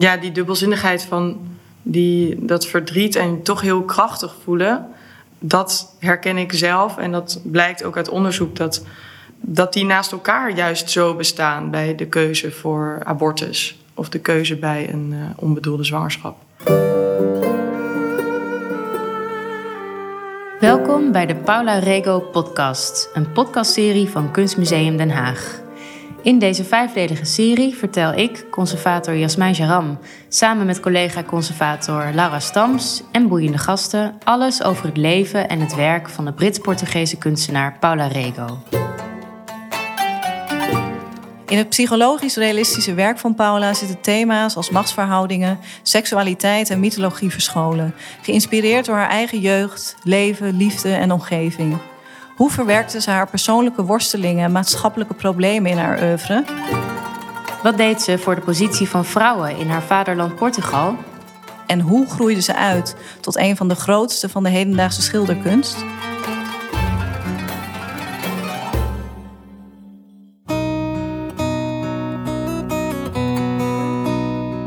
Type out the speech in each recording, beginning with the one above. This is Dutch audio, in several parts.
Ja, die dubbelzinnigheid van die, dat verdriet en toch heel krachtig voelen, dat herken ik zelf. En dat blijkt ook uit onderzoek dat, dat die naast elkaar juist zo bestaan bij de keuze voor abortus of de keuze bij een uh, onbedoelde zwangerschap. Welkom bij de Paula Rego podcast, een podcastserie van Kunstmuseum Den Haag. In deze vijfdelige serie vertel ik, conservator Jasmijn Jaram, samen met collega-conservator Laura Stams en boeiende gasten alles over het leven en het werk van de Brits-Portugese kunstenaar Paula Rego. In het psychologisch-realistische werk van Paula zitten thema's als machtsverhoudingen, seksualiteit en mythologie verscholen, geïnspireerd door haar eigen jeugd, leven, liefde en omgeving. Hoe verwerkte ze haar persoonlijke worstelingen en maatschappelijke problemen in haar oeuvre? Wat deed ze voor de positie van vrouwen in haar vaderland Portugal? En hoe groeide ze uit tot een van de grootste van de hedendaagse schilderkunst?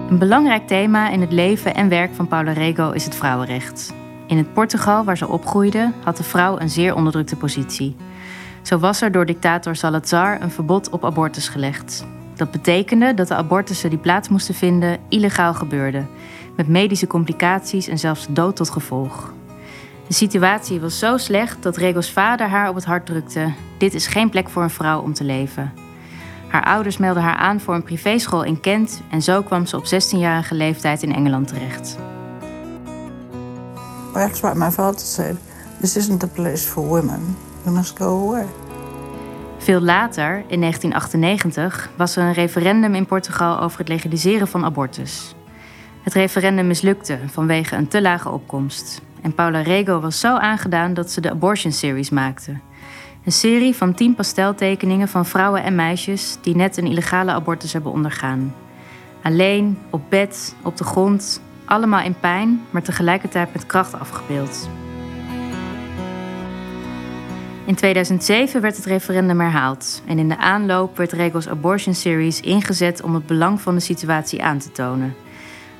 Een belangrijk thema in het leven en werk van Paula Rego is het vrouwenrecht. In het Portugal waar ze opgroeide, had de vrouw een zeer onderdrukte positie. Zo was er door dictator Salazar een verbod op abortus gelegd. Dat betekende dat de abortussen die plaats moesten vinden illegaal gebeurden, met medische complicaties en zelfs dood tot gevolg. De situatie was zo slecht dat Rego's vader haar op het hart drukte: Dit is geen plek voor een vrouw om te leven. Haar ouders meldden haar aan voor een privéschool in Kent en zo kwam ze op 16-jarige leeftijd in Engeland terecht. That's what my father said. This isn't a place for women. We must go away. Veel later, in 1998, was er een referendum in Portugal over het legaliseren van abortus. Het referendum mislukte vanwege een te lage opkomst. En Paula Rego was zo aangedaan dat ze de Abortion Series maakte. Een serie van tien pasteltekeningen van vrouwen en meisjes die net een illegale abortus hebben ondergaan. Alleen, op bed, op de grond, allemaal in pijn, maar tegelijkertijd met kracht afgebeeld. In 2007 werd het referendum herhaald en in de aanloop werd Regos Abortion Series ingezet om het belang van de situatie aan te tonen.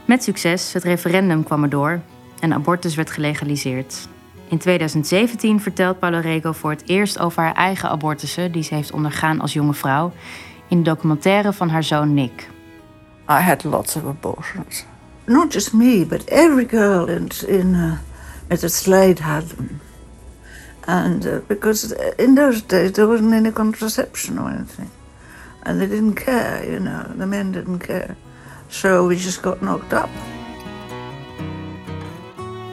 Met succes, het referendum kwam erdoor en abortus werd gelegaliseerd. In 2017 vertelt Paula Rego voor het eerst over haar eigen abortussen die ze heeft ondergaan als jonge vrouw in de documentaire van haar zoon Nick. I had lots of abortions. Not just me, but every girl in, in uh, Slade had them. And uh, because in those days there wasn't any contraception or anything. And they didn't care, you know, the men didn't care. So we just got knocked up.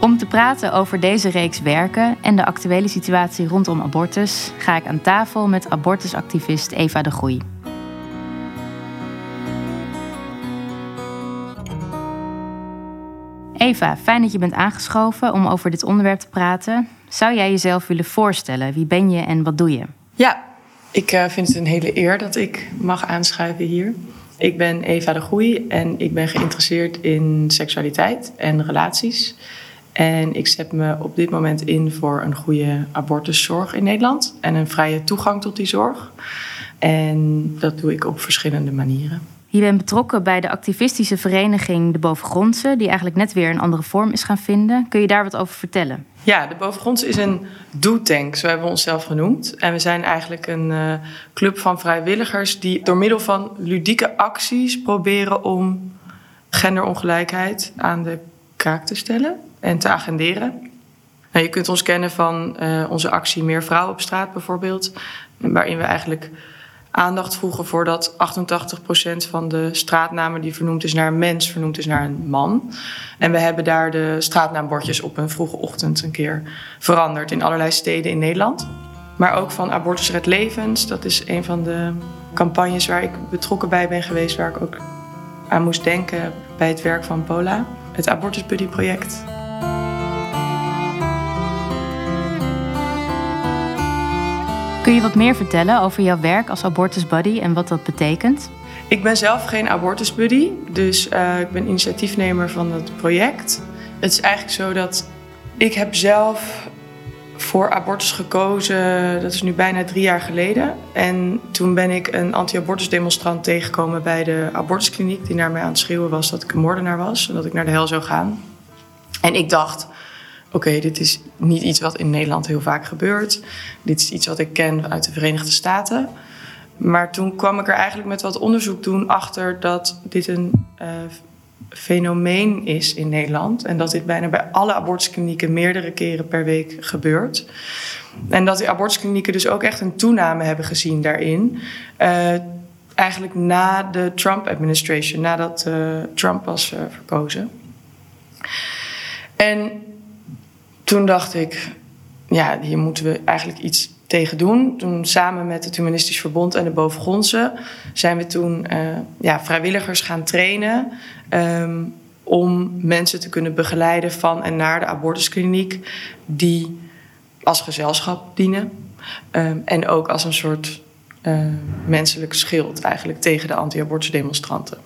Om te praten over deze reeks werken en de actuele situatie rondom abortus, ga ik aan tafel met abortusactivist Eva de Groei. Eva, fijn dat je bent aangeschoven om over dit onderwerp te praten. Zou jij jezelf willen voorstellen? Wie ben je en wat doe je? Ja, ik uh, vind het een hele eer dat ik mag aanschuiven hier. Ik ben Eva de Groei en ik ben geïnteresseerd in seksualiteit en relaties. En ik zet me op dit moment in voor een goede abortuszorg in Nederland en een vrije toegang tot die zorg. En dat doe ik op verschillende manieren. Je bent betrokken bij de activistische vereniging De Bovengrondse, die eigenlijk net weer een andere vorm is gaan vinden. Kun je daar wat over vertellen? Ja, De Bovengrondse is een do-tank, zo hebben we onszelf genoemd. En we zijn eigenlijk een uh, club van vrijwilligers die door middel van ludieke acties proberen om genderongelijkheid aan de kaak te stellen en te agenderen. Nou, je kunt ons kennen van uh, onze actie Meer Vrouwen op straat bijvoorbeeld, waarin we eigenlijk aandacht vroegen voor dat 88% van de straatnamen die vernoemd is naar een mens, vernoemd is naar een man. En we hebben daar de straatnaambordjes op een vroege ochtend een keer veranderd in allerlei steden in Nederland. Maar ook van Abortus Red Levens, dat is een van de campagnes waar ik betrokken bij ben geweest, waar ik ook aan moest denken bij het werk van Pola, het Abortus Buddy project. Kun je wat meer vertellen over jouw werk als abortusbuddy en wat dat betekent? Ik ben zelf geen abortusbuddy, dus uh, ik ben initiatiefnemer van het project. Het is eigenlijk zo dat ik heb zelf voor abortus gekozen, dat is nu bijna drie jaar geleden. En toen ben ik een anti-abortus demonstrant tegengekomen bij de abortuskliniek... die naar mij aan het schreeuwen was dat ik een moordenaar was en dat ik naar de hel zou gaan. En ik dacht, oké, dit is niet iets wat in Nederland heel vaak gebeurt. Dit is iets wat ik ken uit de Verenigde Staten. Maar toen kwam ik er eigenlijk met wat onderzoek doen achter dat dit een uh, fenomeen is in Nederland. En dat dit bijna bij alle abortusklinieken meerdere keren per week gebeurt. En dat die abortusklinieken dus ook echt een toename hebben gezien daarin. Uh, eigenlijk na de Trump-administration, nadat uh, Trump was verkozen. En toen dacht ik, ja, hier moeten we eigenlijk iets tegen doen. Toen samen met het Humanistisch Verbond en de Bovengrondse zijn we toen uh, ja, vrijwilligers gaan trainen. Um, om mensen te kunnen begeleiden van en naar de abortuskliniek, die als gezelschap dienen. Um, en ook als een soort uh, menselijk schild eigenlijk tegen de anti-abortusdemonstranten.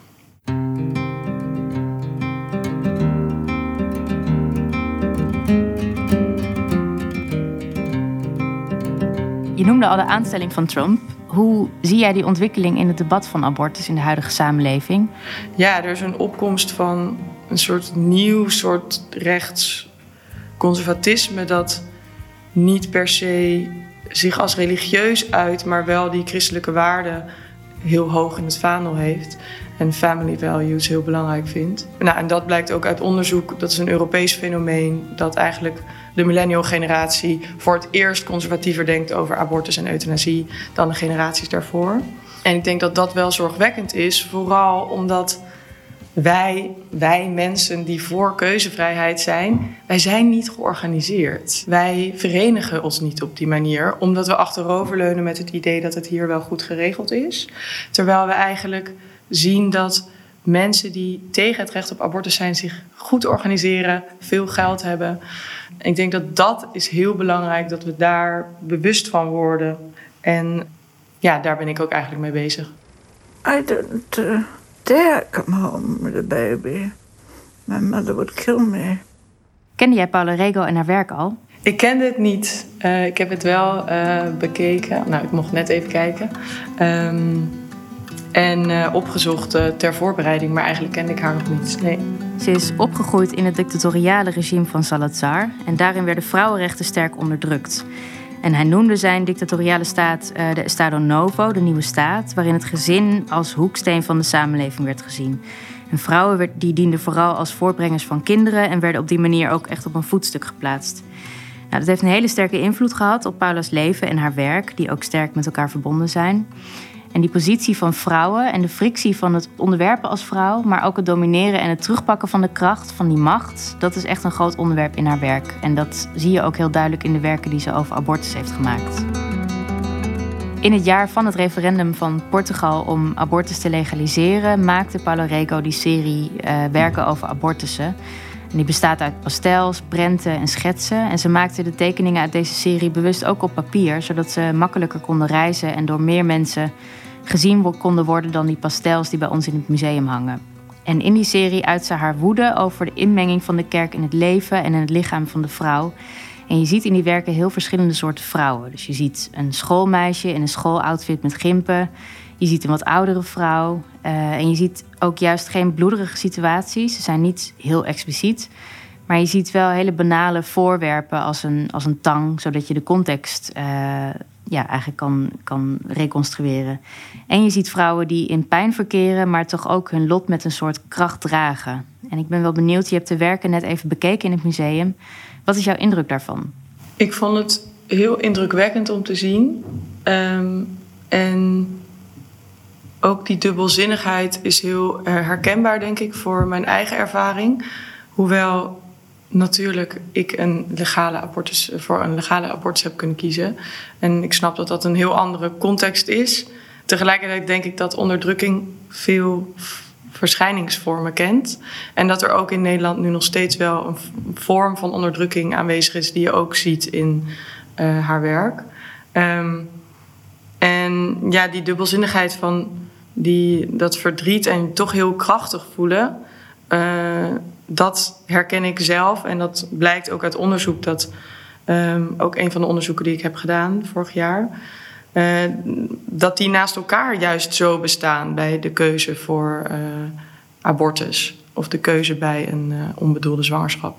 Je noemde al de aanstelling van Trump. Hoe zie jij die ontwikkeling in het debat van abortus in de huidige samenleving? Ja, er is een opkomst van een soort nieuw soort rechtsconservatisme dat niet per se zich als religieus uit, maar wel die christelijke waarden heel hoog in het vaandel heeft en family values heel belangrijk vindt. Nou, en dat blijkt ook uit onderzoek, dat is een Europees fenomeen, dat eigenlijk de millennial generatie voor het eerst conservatiever denkt over abortus en euthanasie dan de generaties daarvoor. En ik denk dat dat wel zorgwekkend is, vooral omdat wij, wij mensen die voor keuzevrijheid zijn, wij zijn niet georganiseerd. Wij verenigen ons niet op die manier, omdat we achteroverleunen met het idee dat het hier wel goed geregeld is. Terwijl we eigenlijk zien dat mensen die tegen het recht op abortus zijn zich goed organiseren, veel geld hebben. Ik denk dat dat is heel belangrijk, dat we daar bewust van worden. En ja, daar ben ik ook eigenlijk mee bezig. I didn't uh, dare come home with a baby. My mother would kill me. Kende jij Paula Rego en haar werk al? Ik kende het niet. Uh, ik heb het wel uh, bekeken. Nou, ik mocht net even kijken. Um, en uh, opgezocht uh, ter voorbereiding, maar eigenlijk kende ik haar nog niet. Nee. Ze is opgegroeid in het dictatoriale regime van Salazar en daarin werden vrouwenrechten sterk onderdrukt. En hij noemde zijn dictatoriale staat uh, de Estado Novo, de nieuwe staat, waarin het gezin als hoeksteen van de samenleving werd gezien. En vrouwen werd, die dienden vooral als voortbrengers van kinderen en werden op die manier ook echt op een voetstuk geplaatst. Nou, dat heeft een hele sterke invloed gehad op Paula's leven en haar werk, die ook sterk met elkaar verbonden zijn. En die positie van vrouwen en de frictie van het onderwerpen als vrouw, maar ook het domineren en het terugpakken van de kracht, van die macht, dat is echt een groot onderwerp in haar werk. En dat zie je ook heel duidelijk in de werken die ze over abortus heeft gemaakt. In het jaar van het referendum van Portugal om abortus te legaliseren, maakte Paulo Rego die serie uh, werken over abortussen. Die bestaat uit pastels, prenten en schetsen. En ze maakte de tekeningen uit deze serie bewust ook op papier, zodat ze makkelijker konden reizen en door meer mensen gezien konden worden dan die pastels die bij ons in het museum hangen. En in die serie uit ze haar woede over de inmenging van de kerk in het leven en in het lichaam van de vrouw. En je ziet in die werken heel verschillende soorten vrouwen. Dus je ziet een schoolmeisje in een schooloutfit met gimpen. Je ziet een wat oudere vrouw. Uh, en je ziet ook juist geen bloederige situaties. Ze zijn niet heel expliciet. Maar je ziet wel hele banale voorwerpen als een, als een tang, zodat je de context uh, ja, eigenlijk kan, kan reconstrueren. En je ziet vrouwen die in pijn verkeren, maar toch ook hun lot met een soort kracht dragen. En ik ben wel benieuwd, je hebt de werken net even bekeken in het museum. Wat is jouw indruk daarvan? Ik vond het heel indrukwekkend om te zien. Um, en ook die dubbelzinnigheid is heel herkenbaar, denk ik, voor mijn eigen ervaring. Hoewel natuurlijk ik een legale abortus, voor een legale abortus heb kunnen kiezen. En ik snap dat dat een heel andere context is. Tegelijkertijd denk ik dat onderdrukking veel verschijningsvormen kent. En dat er ook in Nederland nu nog steeds wel een vorm van onderdrukking aanwezig is, die je ook ziet in uh, haar werk. Um, en ja, die dubbelzinnigheid van die, dat verdriet en toch heel krachtig voelen. Uh, dat herken ik zelf en dat blijkt ook uit onderzoek dat Ehm, ook een van de onderzoeken die ik heb gedaan vorig jaar. Uh, dat die naast elkaar juist zo bestaan bij de keuze voor uh, abortus of de keuze bij een onbedoelde zwangerschap.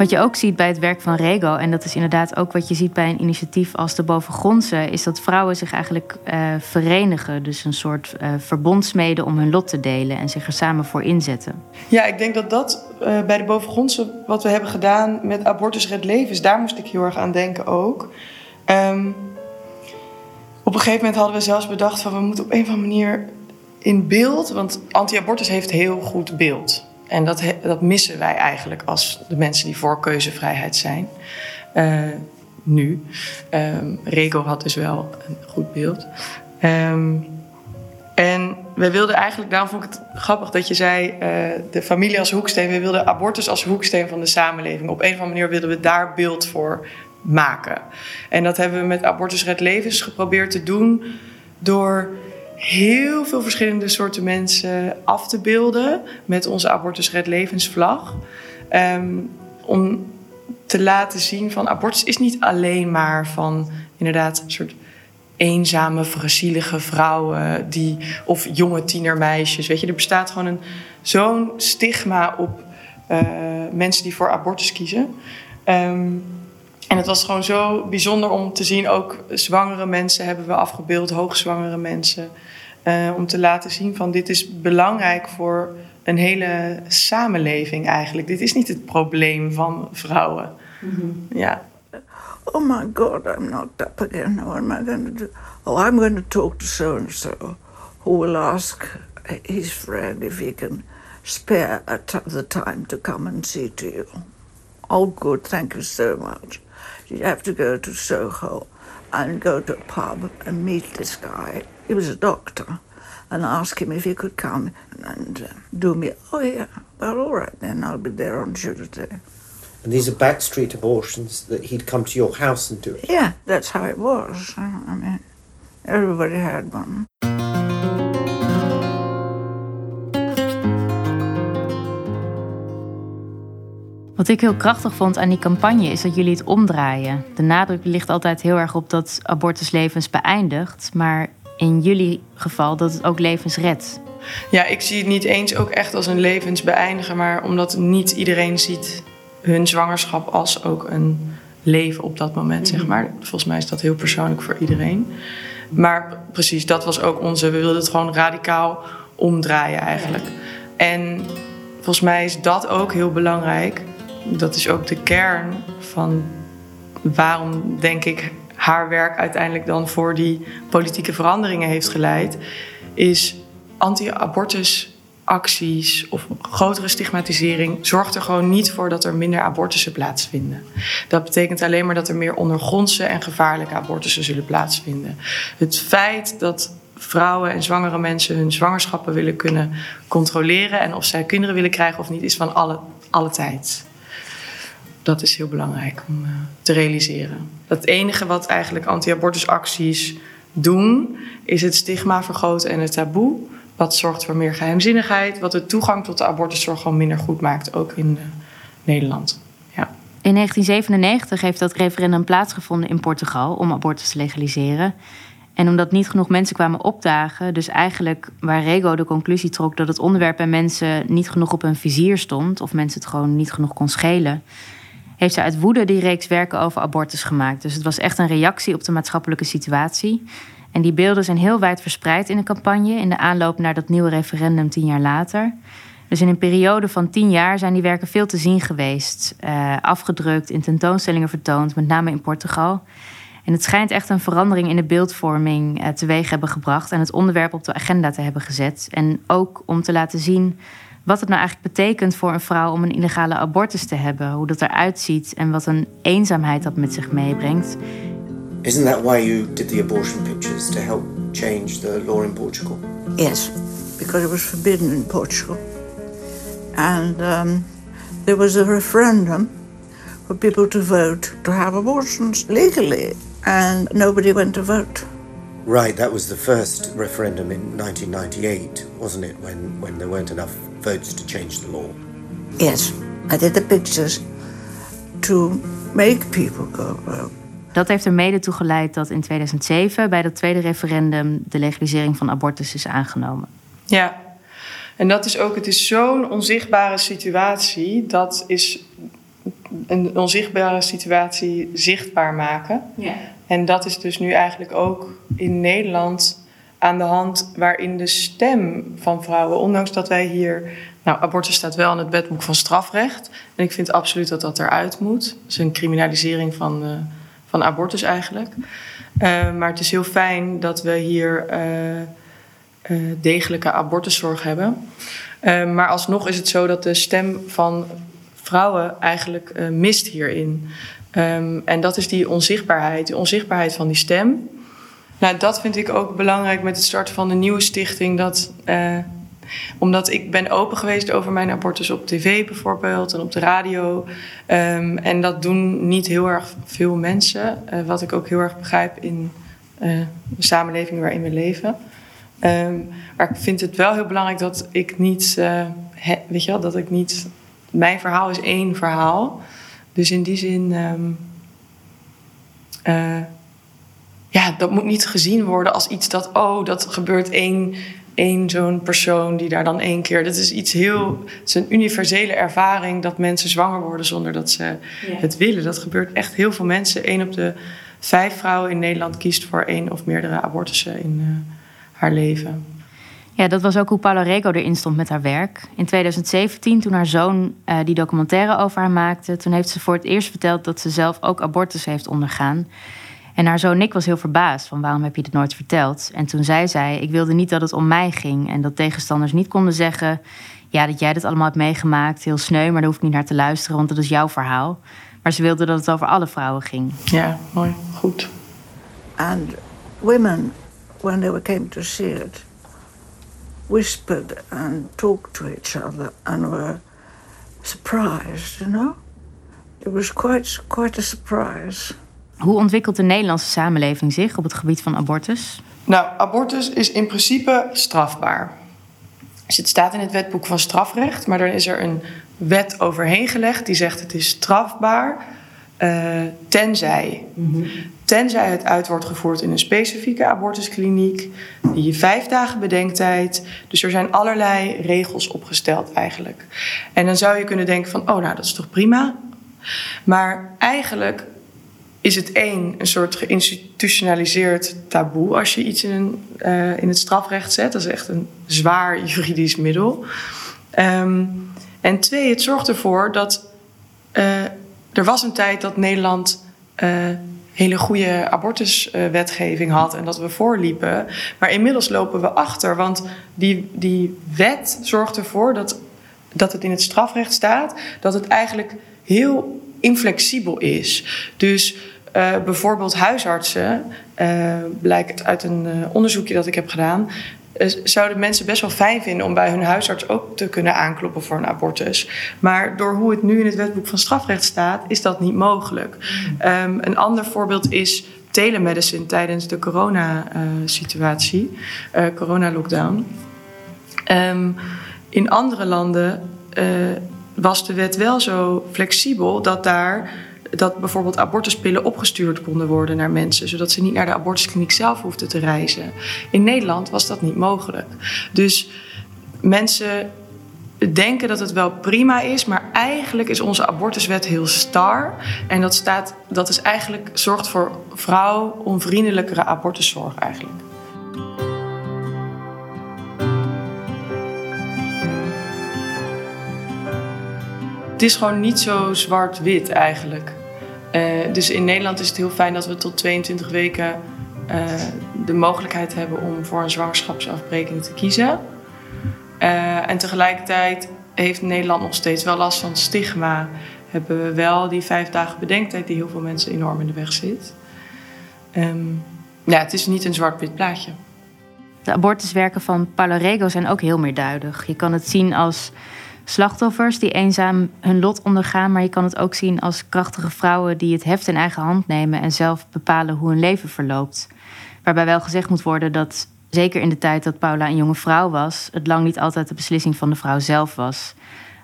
Wat je ook ziet bij het werk van Rego, en dat is inderdaad ook wat je ziet bij een initiatief als de Bovengrondse, is dat vrouwen zich eigenlijk uh, verenigen. Dus een soort uh, verbondsmeden om hun lot te delen en zich er samen voor inzetten. Ja, ik denk dat dat uh, bij de Bovengrondse, wat we hebben gedaan met Abortus Red Levens, daar moest ik heel erg aan denken ook. Um, op een gegeven moment hadden we zelfs bedacht van we moeten op een of andere manier in beeld, want anti-abortus heeft heel goed beeld. En dat, dat missen wij eigenlijk als de mensen die voor keuzevrijheid zijn. Uh, nu. Um, Rego had dus wel een goed beeld. Um, en we wilden eigenlijk, daarom vond ik het grappig dat je zei, uh, de familie als hoeksteen. We wilden abortus als hoeksteen van de samenleving. Op een of andere manier wilden we daar beeld voor maken. En dat hebben we met Abortus Red Levens geprobeerd te doen door heel veel verschillende soorten mensen af te beelden met onze Abortus Red Levensvlag. Um, om te laten zien van abortus is niet alleen maar van inderdaad een soort eenzame, vrezielige vrouwen die, of jonge tienermeisjes. Weet je, er bestaat gewoon een, zo'n stigma op uh, mensen die voor abortus kiezen. Um, en het was gewoon zo bijzonder om te zien. Ook zwangere mensen hebben we afgebeeld, hoogzwangere mensen. Uh, om te laten zien van dit is belangrijk voor een hele samenleving eigenlijk. Dit is niet het probleem van vrouwen. Mm-hmm. Ja. Oh my God, I'm knocked up again. What am I going to do? Oh, I'm going to talk to so and so, who will ask his friend if he can spare the time to come and see to you. Oh, good, thank you so much. You have to go to Soho and go to a pub and meet this guy. He was a doctor. And ask him if he could come and uh, do me. Oh, yeah. Well, all right, then I'll be there on Tuesday. And these are backstreet abortions that he'd come to your house and do it? Yeah, that's how it was. I mean, everybody had one. Wat ik heel krachtig vond aan die campagne is dat jullie het omdraaien. De nadruk ligt altijd heel erg op dat abortus levens beëindigt, maar in jullie geval dat het ook levens redt. Ja, ik zie het niet eens ook echt als een levensbeëindiger, maar omdat niet iedereen ziet hun zwangerschap als ook een leven op dat moment, zeg maar. Volgens mij is dat heel persoonlijk voor iedereen. Maar precies, dat was ook onze. We wilden het gewoon radicaal omdraaien eigenlijk. En volgens mij is dat ook heel belangrijk dat is ook de kern van waarom, denk ik, haar werk uiteindelijk dan voor die politieke veranderingen heeft geleid, is anti-abortus acties of grotere stigmatisering zorgt er gewoon niet voor dat er minder abortussen plaatsvinden. Dat betekent alleen maar dat er meer ondergrondse en gevaarlijke abortussen zullen plaatsvinden. Het feit dat vrouwen en zwangere mensen hun zwangerschappen willen kunnen controleren en of zij kinderen willen krijgen of niet, is van alle, alle tijd dat is heel belangrijk om uh, te realiseren. Het enige wat eigenlijk anti-abortusacties doen, is het stigma vergroten en het taboe. Wat zorgt voor meer geheimzinnigheid, wat de toegang tot de abortuszorg gewoon minder goed maakt, ook in uh, Nederland. Ja. In 1997 heeft dat referendum plaatsgevonden in Portugal om abortus te legaliseren. En omdat niet genoeg mensen kwamen opdagen, dus eigenlijk waar Rego de conclusie trok dat het onderwerp bij mensen niet genoeg op hun vizier stond, of mensen het gewoon niet genoeg kon schelen, heeft ze uit woede die reeks werken over abortus gemaakt. Dus het was echt een reactie op de maatschappelijke situatie. En die beelden zijn heel wijd verspreid in de campagne in de aanloop naar dat nieuwe referendum tien jaar later. Dus in een periode van tien jaar zijn die werken veel te zien geweest. Uh, afgedrukt, in tentoonstellingen vertoond, met name in Portugal. En het schijnt echt een verandering in de beeldvorming uh, teweeg hebben gebracht en het onderwerp op de agenda te hebben gezet. En ook om te laten zien wat het nou eigenlijk betekent voor een vrouw om een illegale abortus te hebben, hoe dat eruit ziet en wat een eenzaamheid dat met zich meebrengt. Isn't that why you did the abortion pictures to help change the law in Portugal? Yes, because it was forbidden in Portugal. And um, there was a referendum for people to vote to have abortions legally, and nobody went to vote. Right, that was the first referendum in 1998, wasn't it, when, when there weren't enough votes to change the law? Yes, I did the pictures to make people go broke. Dat heeft er mede toe geleid dat in 2007 bij dat tweede referendum de legalisering van abortus is aangenomen. Ja, en dat is ook, het is zo'n onzichtbare situatie. Dat is een onzichtbare situatie zichtbaar maken. Ja. En dat is dus nu eigenlijk ook in Nederland aan de hand waarin de stem van vrouwen, ondanks dat wij hier, nou, abortus staat wel in het wetboek van strafrecht. En ik vind absoluut dat dat eruit moet. Dat is een criminalisering van, uh, van abortus eigenlijk. Uh, maar het is heel fijn dat we hier uh, degelijke abortuszorg hebben. maar alsnog is het zo dat de stem van vrouwen eigenlijk mist hierin. Um, en dat is die onzichtbaarheid, die onzichtbaarheid van die stem. Nou, dat vind ik ook belangrijk met het starten van de nieuwe stichting. Dat, uh, omdat ik ben open geweest over mijn abortus op tv bijvoorbeeld en op de radio. Um, en dat doen niet heel erg veel mensen. Uh, wat ik ook heel erg begrijp in uh, de samenleving waarin we leven. Um, maar ik vind het wel heel belangrijk dat ik niet, weet je wel, dat ik niet. Mijn verhaal is één verhaal. Dus in die zin. Um, uh, ja, dat moet niet gezien worden als iets dat. Oh, dat gebeurt één, één zo'n persoon die daar dan één keer. Dat is iets heel. Het is een universele ervaring dat mensen zwanger worden zonder dat ze ja. het willen. Dat gebeurt echt heel veel mensen. Eén op de vijf vrouwen in Nederland kiest voor één of meerdere abortussen in uh, haar leven. Ja, dat was ook hoe Paula Rego erin stond met haar werk. In 2017, toen haar zoon uh, die documentaire over haar maakte, toen heeft ze voor het eerst verteld dat ze zelf ook abortus heeft ondergaan. En haar zoon Nick was heel verbaasd van waarom heb je dit nooit verteld? En toen zei zij, ik wilde niet dat het om mij ging en dat tegenstanders niet konden zeggen, ja, dat jij dit allemaal hebt meegemaakt, heel sneu, maar daar hoeft niet naar te luisteren, want dat is jouw verhaal. Maar ze wilde dat het over alle vrouwen ging. Ja, mooi, goed. And women, when they came to see it, whispered and talked to each other and were surprised, you know? It was quite, quite a surprise. Hoe ontwikkelt de Nederlandse samenleving zich op het gebied van abortus? Nou, abortus is in principe strafbaar. Dus het staat in het wetboek van strafrecht, maar dan is er een wet overheen gelegd die zegt het is strafbaar uh, tenzij. Mm-hmm. Tenzij het uit wordt gevoerd in een specifieke abortuskliniek, je vijf dagen bedenktijd. Dus er zijn allerlei regels opgesteld eigenlijk. En dan zou je kunnen denken van, oh nou dat is toch prima. Maar eigenlijk is het één, een soort geïnstitutionaliseerd taboe als je iets in, een, uh, in het strafrecht zet. Dat is echt een zwaar juridisch middel. Um, en twee, het zorgt ervoor dat uh, er was een tijd dat Nederland uh, hele goede abortuswetgeving had en dat we voorliepen. Maar inmiddels lopen we achter, want die, die wet zorgt ervoor dat, dat het in het strafrecht staat dat het eigenlijk heel inflexibel is. Dus uh, bijvoorbeeld huisartsen, uh, blijkt uit een onderzoekje dat ik heb gedaan, zouden mensen best wel fijn vinden om bij hun huisarts ook te kunnen aankloppen voor een abortus. Maar door hoe het nu in het wetboek van strafrecht staat, is dat niet mogelijk. Um, een ander voorbeeld is telemedicine tijdens de corona-situatie, uh, corona-lockdown. Um, in andere landen was de wet wel zo flexibel dat daar dat bijvoorbeeld abortuspillen opgestuurd konden worden naar mensen, zodat ze niet naar de abortuskliniek zelf hoefden te reizen. In Nederland was dat niet mogelijk. Dus mensen denken dat het wel prima is, maar eigenlijk is onze abortuswet heel star. En dat, staat, dat is eigenlijk, zorgt voor vrouw onvriendelijkere abortuszorg eigenlijk. Het is gewoon niet zo zwart-wit eigenlijk. Uh, dus in Nederland is het heel fijn dat we tot 22 weken uh, de mogelijkheid hebben om voor een zwangerschapsafbreking te kiezen. Uh, en tegelijkertijd heeft Nederland nog steeds wel last van stigma. Hebben we wel die vijf dagen bedenktijd die heel veel mensen enorm in de weg zit. Um, ja, het is niet een zwart-wit plaatje. De abortuswerken van Paula zijn ook heel meerduidig. Je kan het zien als slachtoffers die eenzaam hun lot ondergaan, maar je kan het ook zien als krachtige vrouwen die het heft in eigen hand nemen en zelf bepalen hoe hun leven verloopt. Waarbij wel gezegd moet worden dat, zeker in de tijd dat Paula een jonge vrouw was, het lang niet altijd de beslissing van de vrouw zelf was.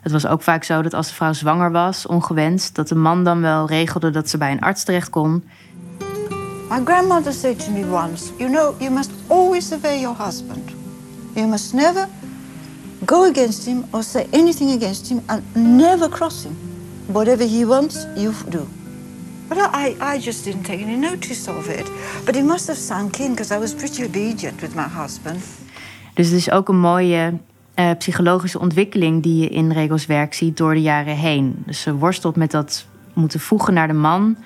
Het was ook vaak zo dat als de vrouw zwanger was, ongewenst, dat de man dan wel regelde dat ze bij een arts terecht kon. My grandmother said to me once, you know, you must always obey your husband. You must never go against him or say anything against him and never cross him. Whatever he wants, you do. But I, I just didn't take any notice of it. But it must have sunk in because I was pretty obedient with my husband. Dus het is ook een mooie uh, psychologische ontwikkeling die je in Regels werk ziet door de jaren heen. Dus ze worstelt met dat moeten voegen naar de man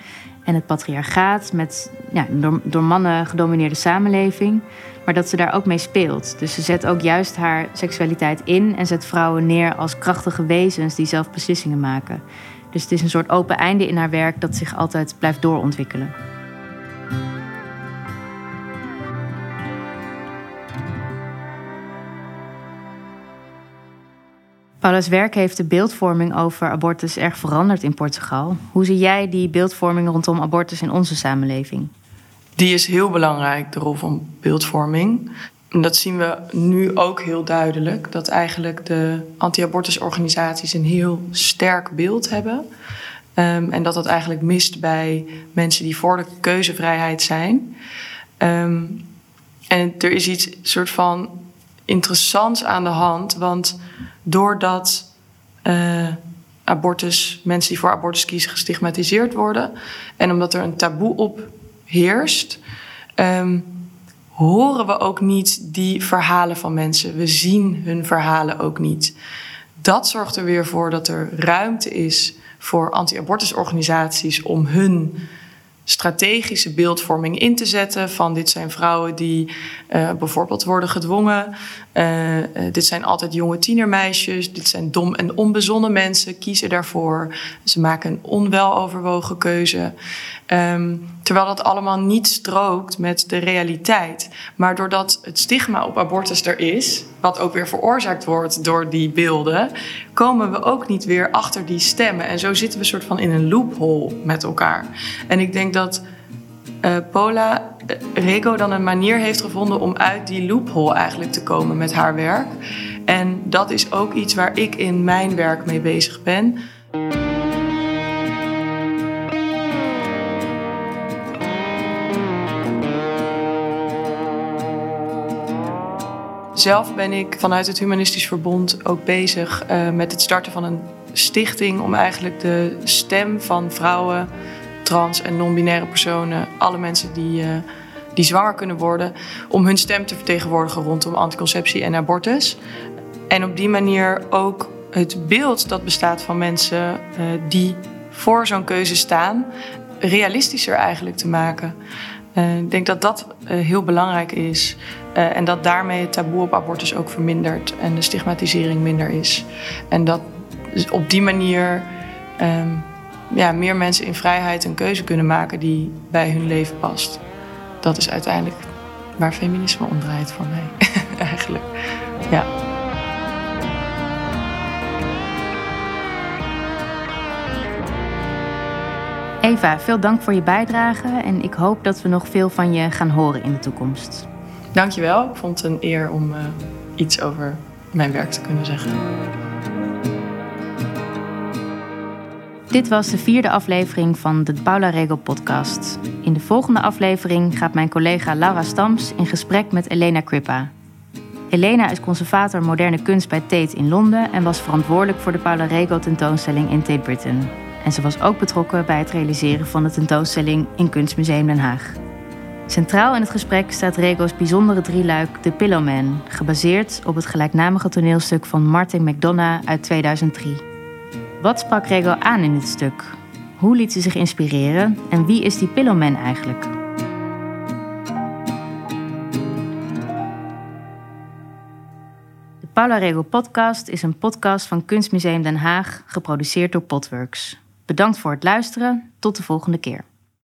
en het patriarchaat, met ja, door, door mannen gedomineerde samenleving. Maar dat ze daar ook mee speelt. Dus ze zet ook juist haar seksualiteit in en zet vrouwen neer als krachtige wezens die zelf beslissingen maken. Dus het is een soort open einde in haar werk dat zich altijd blijft doorontwikkelen. Paula's werk heeft de beeldvorming over abortus erg veranderd in Portugal. Hoe zie jij die beeldvorming rondom abortus in onze samenleving? Die is heel belangrijk, de rol van beeldvorming. En dat zien we nu ook heel duidelijk. Dat eigenlijk de anti-abortusorganisaties een heel sterk beeld hebben. Um, en dat dat eigenlijk mist bij mensen die voor de keuzevrijheid zijn. Um, en er is iets soort van interessants aan de hand. Want doordat uh, abortus, mensen die voor abortus kiezen, gestigmatiseerd worden. En omdat er een taboe op heerst. Um, horen we ook niet die verhalen van mensen. We zien hun verhalen ook niet. Dat zorgt er weer voor dat er ruimte is voor anti-abortusorganisaties om hun strategische beeldvorming in te zetten. Van dit zijn vrouwen die uh, bijvoorbeeld worden gedwongen. Uh, uh, dit zijn altijd jonge tienermeisjes. Dit zijn dom en onbezonnen mensen. Kiezen daarvoor. Ze maken een onweloverwogen keuze. Um, terwijl dat allemaal niet strookt met de realiteit. Maar doordat het stigma op abortus er is, wat ook weer veroorzaakt wordt door die beelden, komen we ook niet weer achter die stemmen. En zo zitten we soort van in een loophole met elkaar. En ik denk dat uh, Paula Rego dan een manier heeft gevonden om uit die loophole eigenlijk te komen met haar werk. En dat is ook iets waar ik in mijn werk mee bezig ben. Zelf ben ik vanuit het Humanistisch Verbond ook bezig uh, met het starten van een stichting om eigenlijk de stem van vrouwen, trans en non-binaire personen, alle mensen die, uh, die zwanger kunnen worden, om hun stem te vertegenwoordigen rondom anticonceptie en abortus. En op die manier ook het beeld dat bestaat van mensen uh, die voor zo'n keuze staan, realistischer eigenlijk te maken. Uh, ik denk dat dat uh, heel belangrijk is. En dat daarmee het taboe op abortus ook vermindert en de stigmatisering minder is. En dat op die manier um, ja, meer mensen in vrijheid een keuze kunnen maken die bij hun leven past. Dat is uiteindelijk waar feminisme om draait voor mij, eigenlijk. Ja. Eva, veel dank voor je bijdrage en ik hoop dat we nog veel van je gaan horen in de toekomst. Dankjewel. Ik vond het een eer om uh, iets over mijn werk te kunnen zeggen. Dit was de vierde aflevering van de Paula Regel podcast. In de volgende aflevering gaat mijn collega Laura Stams in gesprek met Elena Crippa. Elena is conservator moderne kunst bij Tate in Londen en was verantwoordelijk voor de Paula Regel tentoonstelling in Tate Britain. En ze was ook betrokken bij het realiseren van de tentoonstelling in Kunstmuseum Den Haag. Centraal in het gesprek staat Rego's bijzondere drieluik The Pillowman, gebaseerd op het gelijknamige toneelstuk van Martin McDonough uit 2003. Wat sprak Rego aan in dit stuk? Hoe liet ze zich inspireren en wie is die Pillowman eigenlijk? De Paula Rego podcast is een podcast van Kunstmuseum Den Haag, geproduceerd door Potworks. Bedankt voor het luisteren. Tot de volgende keer.